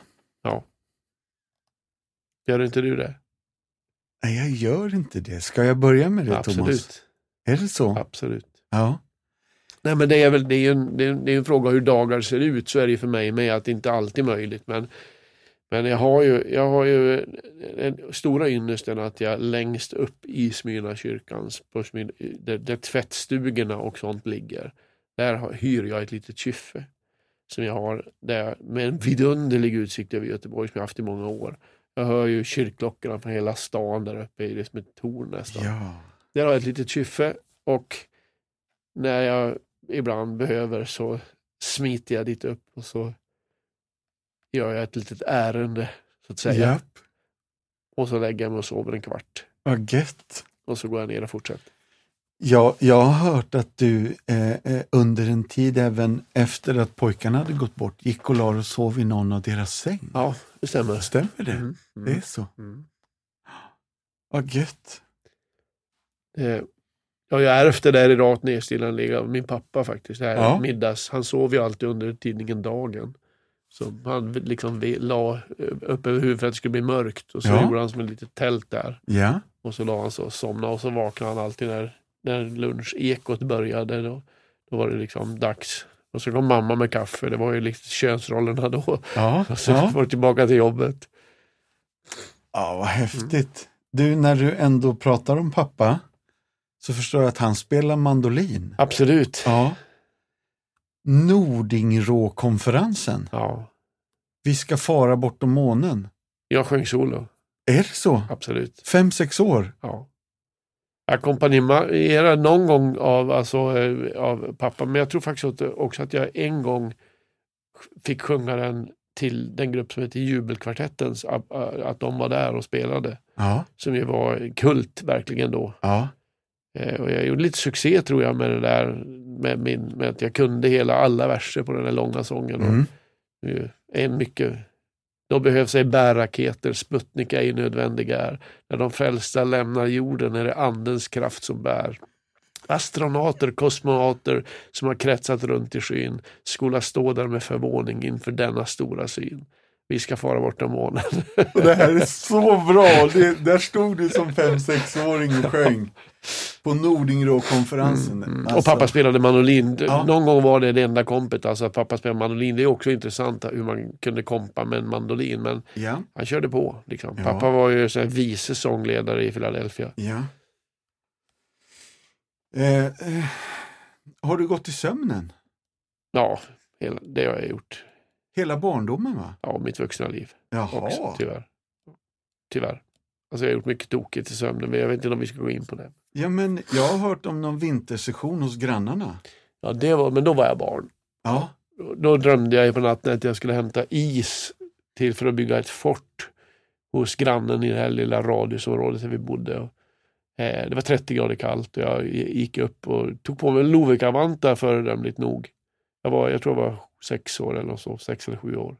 Gör inte du det? Nej, jag gör inte det. Ska jag börja med det, Thomas? Absolut. Är det så? Absolut. Ja. Nej, men det är väl det är en, det är, det är en fråga hur dagar ser ut. Så är det för mig med att det inte alltid är möjligt. Men, men jag har ju, jag har ju den stora ynnesten att jag längst upp i Smyrnakyrkans, på Smyrna, där, där tvättstugorna och sånt ligger, där hyr jag ett litet kyffe. Som jag har där, med en vidunderlig utsikt över Göteborg som jag haft i många år. Jag hör ju kyrkklockorna från hela stan där uppe, det är som ett torn nästan. ja. Där har jag ett litet kyffe och när jag ibland behöver så smiter jag dit upp och så gör jag ett litet ärende så att säga. Japp. Och så lägger jag mig och sover en kvart. Vad gött. Och så går jag ner och fortsätter. Ja, jag har hört att du eh, eh, under en tid, även efter att pojkarna hade gått bort, gick och la och sov i någon av deras säng. Ja, det stämmer. Stämmer det? Mm, Det är mm, så. mm. Vad gött. Eh, Ja, jag ärvde det där i rakt nedstigande av min pappa faktiskt. Det här Ja. middags. Han sov ju alltid under tidningen Dagen. Så han liksom la eh, upp över huvudet för att det skulle bli mörkt. Och så Ja. gjorde han som ett litet tält där. Ja, Och så la han så och somnade och så vaknade han alltid när, när lunchekot började. Då, då var det liksom dags. Och så kom mamma med kaffe. Det var ju liksom könsrollerna då. ja, Och så ja. var det tillbaka till jobbet. ja vad häftigt. Du, när du ändå pratar om pappa så förstår jag att han spelar mandolin. Absolut. Ja. Nordingråkonferensen. Ja. Vi ska fara bortom månen. Jag sjöng solo. Är det så? Absolut. Fem, sex år? Ja. Ackompanjerad någon gång av, alltså, eh, av pappa, men jag tror faktiskt också att jag en gång fick sjunga den till den grupp som heter Jubelkvartettens, att, de var där och spelade. Ja. Som ju var kult verkligen då. Ja. Eh, Och jag gjorde lite succé tror jag med det där, med, min, med att jag kunde hela alla verser på den där långa sången. Mm. Och, en mycket då behövs ej bärraketer, Sputnik ej nödvändiga är. När de frälsta lämnar jorden är det andens kraft som bär. Astronauter, kosmonauter som har kretsat runt i skyn skola stå där med förvåning inför denna stora syn. Vi ska fara bortom månen. Det här är så bra! Det, där stod du som fem, sexåring och sjöng på Nordingråkonferensen. Mm. Alltså, Och pappa spelade mandolin. Ja. Någon gång var det det enda kompet, alltså att pappa spelade mandolin. Det är också intressant hur man kunde kompa med en mandolin. Men Ja, han körde på. Liksom. Ja. Pappa var ju så här vice sångledare i Philadelphia. ja. Eh, eh, har du gått i sömnen? Ja, det har jag gjort. Hela barndomen va? Ja, mitt vuxna liv också, Jaha. tyvärr. Tyvärr. Alltså jag har gjort mycket tokigt i sömnen, men jag vet inte om vi ska gå in på det. Ja, men jag har hört om någon vintersession hos grannarna. Ja, det var, men då var jag barn. Ja, Då drömde jag på natten att jag skulle hämta is till för att bygga ett fort hos grannen i det här lilla radhusområdet där vi bodde. Och, eh, det var 30 grader kallt och jag gick upp och tog på mig en Lovikkavantar föredömligt nog. Jag, var, jag tror jag var sex år eller så, sex eller sju år.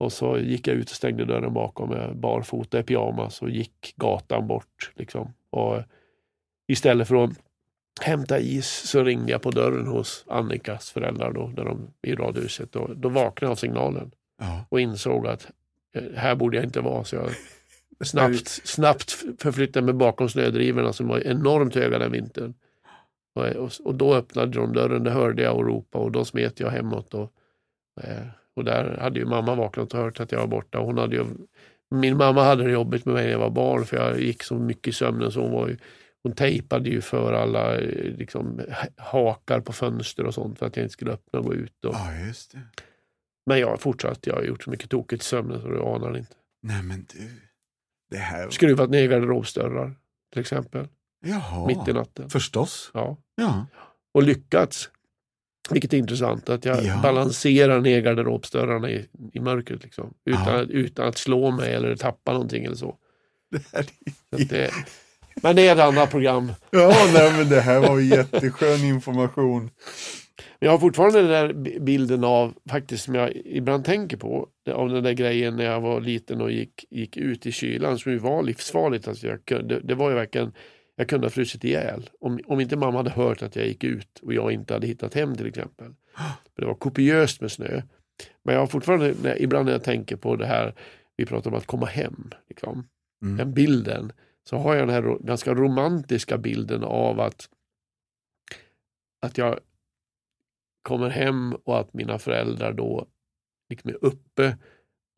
Och så gick jag ut och stängde dörren bakom mig barfota i pyjamas och gick gatan bort. Liksom. Och istället för att hämta is så ringde jag på dörren hos Annikas föräldrar då, där de, i radhuset. Då, då vaknade jag av signalen Ja. och insåg att eh, här borde jag inte vara. Så jag snabbt, snabbt förflyttade mig bakom snödrivorna som var enormt höga den vintern. Och, och, då öppnade de dörren, det hörde jag och ropa och då smet jag hemåt. Och, eh, och där hade ju mamma vaknat och hört att jag var borta. Hon hade ju, min mamma hade det jobbigt med mig när jag var barn för jag gick så mycket i sömnen så hon var ju hon tejpade ju för alla eh, liksom, hakar på fönster och sånt för att jag inte skulle öppna och gå ut. Och, ja, just det. men jag har fortsatt, jag har gjort så mycket tokigt i sömnen så du anar inte. Nej men du. Det här... Skruvat ner garderobsdörrar till exempel, Jaha. mitt i natten. Förstås. Ja. Ja. Och lyckats. Vilket är intressant, att jag Ja. balanserar ner garderobsdörrarna i, i mörkret. Liksom, utan, Ja. utan att slå mig eller tappa någonting eller så. Det är... så det, men det är ett annat program. Ja, nej, men det här var jätteskön information. Jag har fortfarande den där bi- bilden av, faktiskt som jag ibland tänker på, av den där grejen när jag var liten och gick, gick ut i kylan som ju var livsfarligt. Alltså jag kunde, det var ju verkligen, jag kunde ha frusit ihjäl. Om, om inte mamma hade hört att jag gick ut och jag inte hade hittat hem till exempel. För det var kopiöst med snö. Men jag har fortfarande, när, ibland när jag tänker på det här, vi pratar om att komma hem, liksom, Mm. den bilden, så har jag den här ganska romantiska bilden av att, att jag kommer hem och att mina föräldrar då liksom är uppe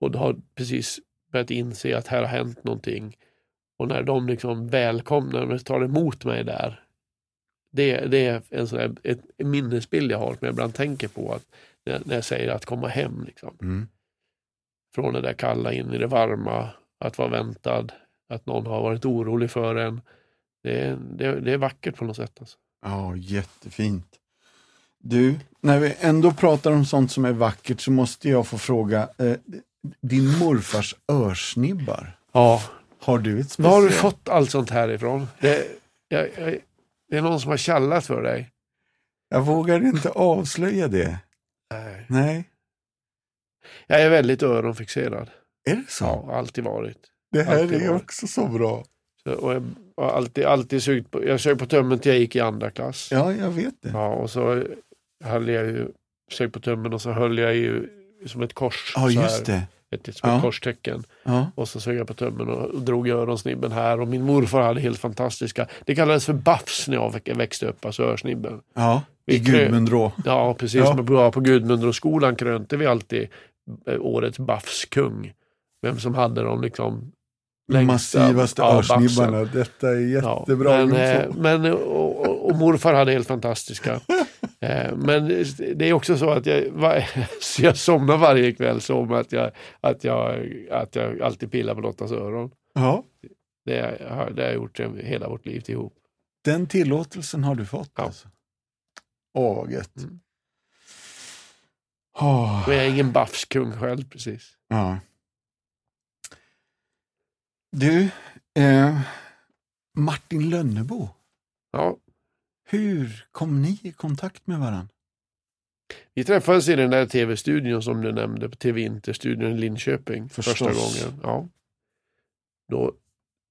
och har precis börjat inse att här har hänt någonting. Och när de liksom välkomnar och tar emot mig där. Det, det är en sån här, ett, minnesbild jag har som jag ibland tänker på att när, när jag säger att komma hem. Liksom. Mm. Från det där kalla in i det varma, att vara väntad, att någon har varit orolig för en. Det är, det, det är vackert på något sätt. Alltså. Ja, jättefint. Du, när vi ändå pratar om sånt som är vackert så måste jag få fråga. Eh, din morfars örsnibbar, Ja, har du ett Var har du speciellt? fått allt sånt här ifrån? Det, jag, jag, det är någon som har kallat för dig. Jag vågar inte avslöja det. Nej. Nej, Jag är väldigt öronfixerad. är det så? Ja, alltid varit. det här alltid är varit. också så bra. Så, och jag har alltid, alltid sugit på, jag sög på tummen till jag gick i andra klass. Ja, jag vet det. Ja, och så höll jag ju, sög på tummen och så höll jag ju som ett kors. Ja, just det. Ett, som Ja. ett korstecken. Ja. Och så sög jag på tummen och, drog öronsnibben här. Och min morfar hade helt fantastiska, det kallades för buffs när jag väx- växte upp, alltså örsnibben. ja, i Gudmundrå. Ja, precis. Ja. På, Gudmundsskolan krönte vi alltid eh, årets Buffs-kung. Vem som hade de liksom längsta- Massivaste ja, örsnibbarna. Detta är Ja, jättebra men, eh, men och, och, och morfar hade helt fantastiska. Eh, men det är också så att jag, så jag somnar varje kväll så med att jag, att jag, att jag alltid pillar på Lottas öron. Ja, Det har, det har jag gjort hela vårt liv ihop. den tillåtelsen har du fått. Ja. Alltså. Åh, vad gött. Mm. Men jag är ingen Buffs-kung själv precis. ja. Du, eh, Martin Lönnebo. Ja, Hur kom ni i kontakt med varandra? Vi träffades i den där tv-studion som du nämnde, TV Inter-studion i Linköping Förstås. första gången. Ja. Då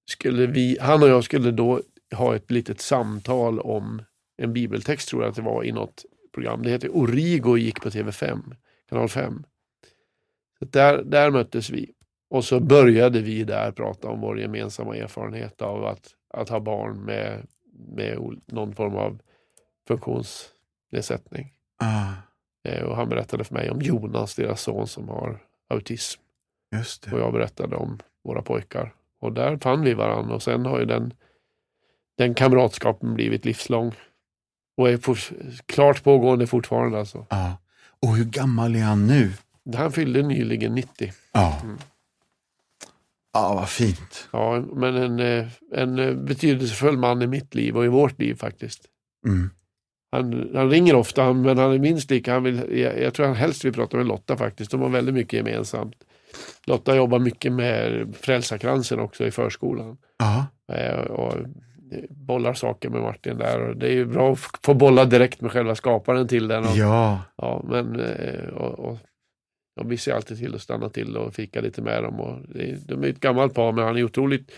skulle vi, han och jag skulle då ha ett litet samtal om en bibeltext tror jag att det var i något program. Det heter Origo och gick på TV5, kanal 5. Så där, där möttes vi. Och så började vi där prata om vår gemensamma erfarenhet av att, att ha barn med, med någon form av funktionsnedsättning. Ah, Eh, Och han berättade för mig om Jonas, deras son som har autism. Och jag berättade om våra pojkar. Och där fann vi varandra och sen har ju den, den kamratskapen blivit livslång. Och är fort, klart pågående fortfarande alltså. Ja. Och hur gammal är han nu? Han fyllde nyligen 90. Ja. Mm. Ja, vad fint. Ja, men en, eh, en eh, betydelsefull man i mitt liv och i vårt liv faktiskt. Mm. Han, han ringer ofta, men han är minst lika, han vill, jag, jag tror han helst vill prata med Lotta faktiskt. De har väldigt mycket gemensamt. Lotta jobbar mycket med Frälsarkransen också i förskolan. Ja. Eh, och bollar saker med Martin där. Och det är ju bra att få bolla direkt med själva skaparen till den. Och, ja. ja, men, och, och, och vi ser alltid till att stanna till och fika lite med dem. Och det, de är ett gammalt par men han är otroligt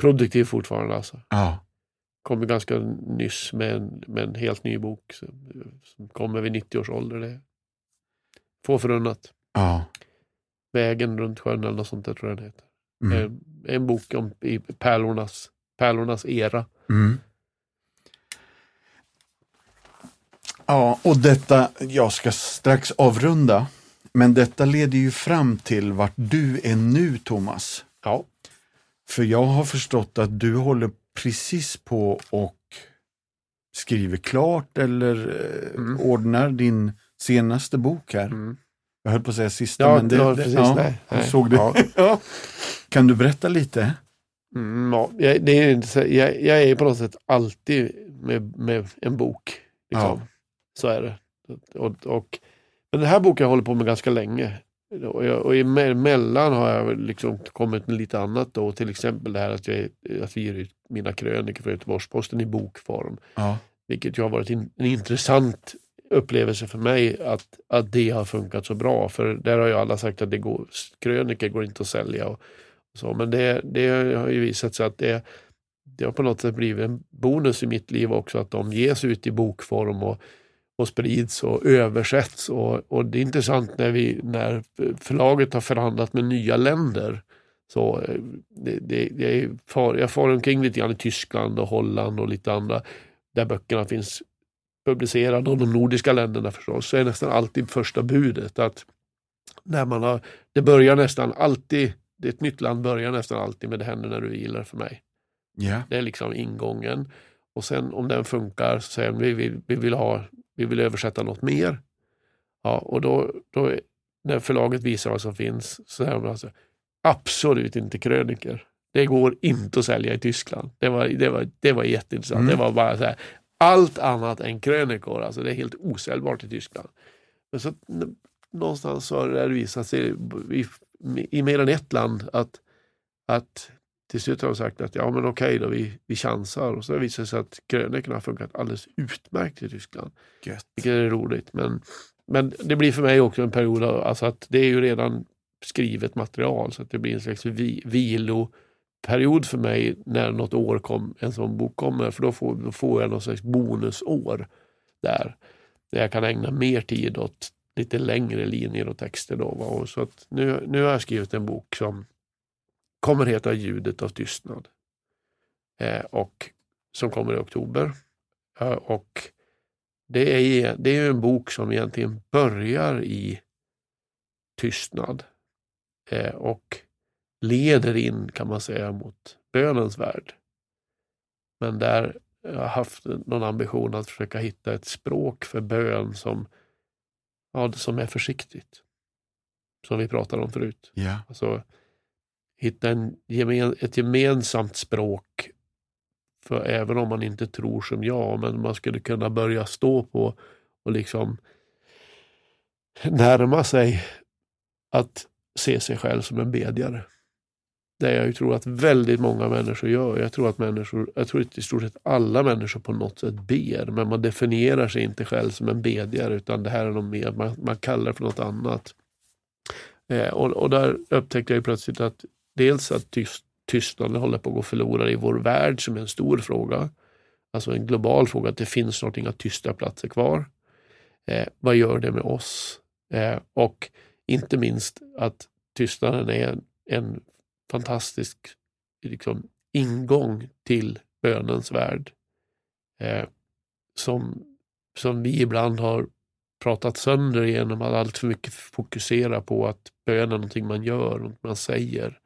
produktiv fortfarande. Alltså. Ja. kom ganska nyss med en, med en helt ny bok som, som kommer vid 90 års ålder. Det få förunnat. Ja. Vägen runt sjön eller något sånt där tror jag den heter. Mm. En, en bok om i pärlornas, pärlornas era. Mm. Ja, och detta, jag ska strax avrunda, men detta leder ju fram till vart du är nu, Thomas. Ja, För jag har förstått att du håller precis på och skriver klart eller eh, Mm. ordnar din senaste bok här. mm. Jag höll på att säga sista, ja, men det, det- precis. ja, nej, jag nej. såg det. Ja. Ja. Kan du berätta lite? Mm, ja, jag, det är jag, jag är på något sätt alltid med, med en bok. Liksom. Ja. Så är det. Och, och, men den här boken har jag hållit på med ganska länge. Och, jag, och emellan har jag liksom kommit med lite annat då. Till exempel det här att, jag, att vi ger ut mina krönikor för Göteborgs-Posten i bokform. Ja. Vilket ju har varit in, en intressant upplevelse för mig att, att det har funkat så bra. För där har ju alla sagt att det går, krönikor går inte att sälja. Och, och så. Men det, det har ju visat sig att det, det har på något sätt blivit en bonus i mitt liv också att de ges ut i bokform och, och sprids och översätts. Och, och det är intressant när, vi, när förlaget har förhandlat med nya länder. Så eh, det, det, är far, jag far omkring lite grann i Tyskland och Holland och lite andra där böckerna finns publicerade och de nordiska länderna förstås, så är nästan alltid första budet att när man har, det börjar nästan alltid, det ett nytt land börjar nästan alltid med det händer när du vilar för mig. Ja. Det är liksom ingången. Och sen om den funkar så säger vi vill, vi vill, ha, vi vill översätta något mer. Ja, och då, då när förlaget visar vad som finns så säger de alltså absolut inte kröniker. Det går inte att sälja i Tyskland. Det var, det var, det var jätteintressant. Mm. Det var bara så här, allt annat än krönikor. Alltså det är helt osäljbart i Tyskland. Men så någonstans så har det visat sig i, i mer än ett land att, att till slut har de sagt att ja men okej då, vi, vi chansar. Och så har det visat sig att krönikorna har funkat alldeles utmärkt i Tyskland. Gött. Vilket är roligt. Men, men det blir för mig också en period av, alltså att det är ju redan skrivet material så att det blir en slags vi, viloperiod för mig när något år kom, en sån bok kommer. För då får, då får jag någon slags bonusår där. Där jag kan ägna mer tid åt lite längre linjer och texter. Då, va? Och så att nu, nu har jag skrivit en bok som kommer heta Ljudet av tystnad. Eh, och som kommer i oktober. Eh, och det är, det är en bok som egentligen börjar i tystnad eh, och leder in kan man säga mot bönens värld. Men där jag har haft någon ambition att försöka hitta ett språk för bön som, ja, som är försiktigt. Som vi pratade om förut. Ja. Alltså, hitta en ett gemensamt språk för även om man inte tror som jag, men man skulle kunna börja stå på och liksom närma sig att se sig själv som en bedjare. Det jag tror att väldigt många människor gör. Jag tror att människor, jag tror att i stort sett alla människor på något sätt ber, men man definierar sig inte själv som en bedjare, utan det här är något mer, man, man kallar det för något annat. Eh, och, och där upptäckte jag plötsligt att dels att tyst, tystnaden håller på att gå förlorad i vår värld som är en stor fråga. Alltså en global fråga, att det finns snart inga tysta platser kvar. Eh, vad gör det med oss? Eh, och inte minst att tystnaden är en, en fantastisk liksom, ingång till bönens värld. Eh, som, som vi ibland har pratat sönder genom att allt för mycket fokusera på att bön är någonting man gör, något man säger.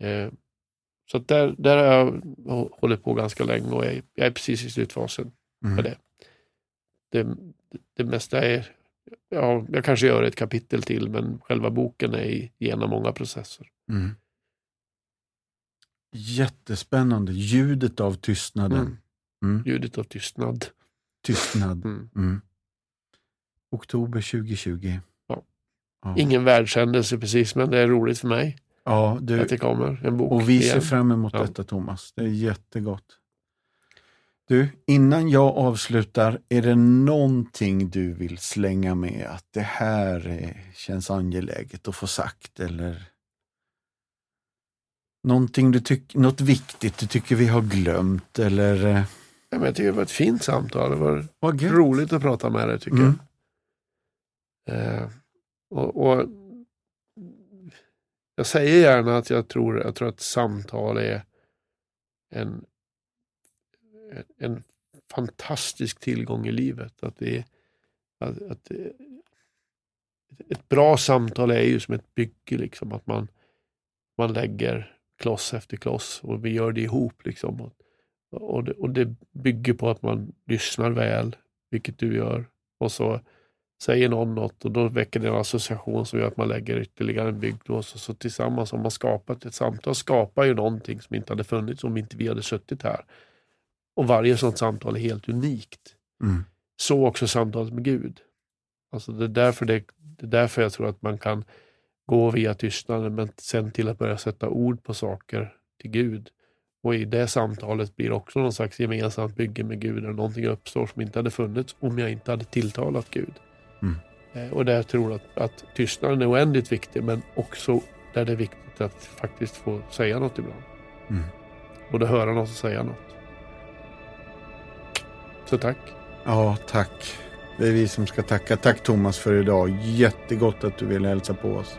Eh, så där, där har jag hållit på ganska länge och jag är, jag är precis i slutfasen Mm. med det. det. Det mesta är, ja, jag kanske gör ett kapitel till men själva boken är genom många processer. Mm. Jättespännande. Ljudet av tystnaden. Mm. Mm. Ljudet av tystnad. Tystnad. Mm. Mm. Oktober 2020. Ja. Ja. Ingen världshändelse precis men det är roligt för mig Ja, du, att det kommer en bok. och vi ser igen. fram emot Ja. detta Thomas. Det är jättegott. Du, innan jag avslutar, är det någonting du vill slänga med att det här känns angeläget att få sagt eller? Någonting du tycker, något viktigt du tycker vi har glömt eller? eh, Ja, men jag tycker det var ett fint samtal. Det var Vad roligt att prata med dig tycker Mm. jag. Eh, och, och jag säger gärna att jag tror, jag tror att samtal är en, en fantastisk tillgång i livet. Att det, att, att det, ett bra samtal är ju som ett bygge, liksom, att man, man lägger kloss efter kloss och vi gör det ihop. Liksom. Och, och, det, och det bygger på att man lyssnar väl, vilket du gör. Och så säger någon något och då väcker det en association som gör att man lägger ytterligare en byggkloss. Och så tillsammans har man skapat ett samtal. skapar ju någonting som inte hade funnits om inte vi hade suttit här. Och varje sådant samtal är helt unikt. Mm. Så också samtalet med Gud. Alltså det, är därför det, det är därför jag tror att man kan gå via tystnaden men sen till att börja sätta ord på saker till Gud. Och i det samtalet blir också någon slags gemensamt bygge med Gud där någonting uppstår som inte hade funnits om jag inte hade tilltalat Gud. Mm. Och där jag tror att, att tystnaden är oändligt viktig men också där det är viktigt att faktiskt få säga något ibland. Mm. Både höra något och säga något. Så tack. Ja, tack. Det är vi som ska tacka. Tack Thomas för idag. Jättegott att du ville hälsa på oss.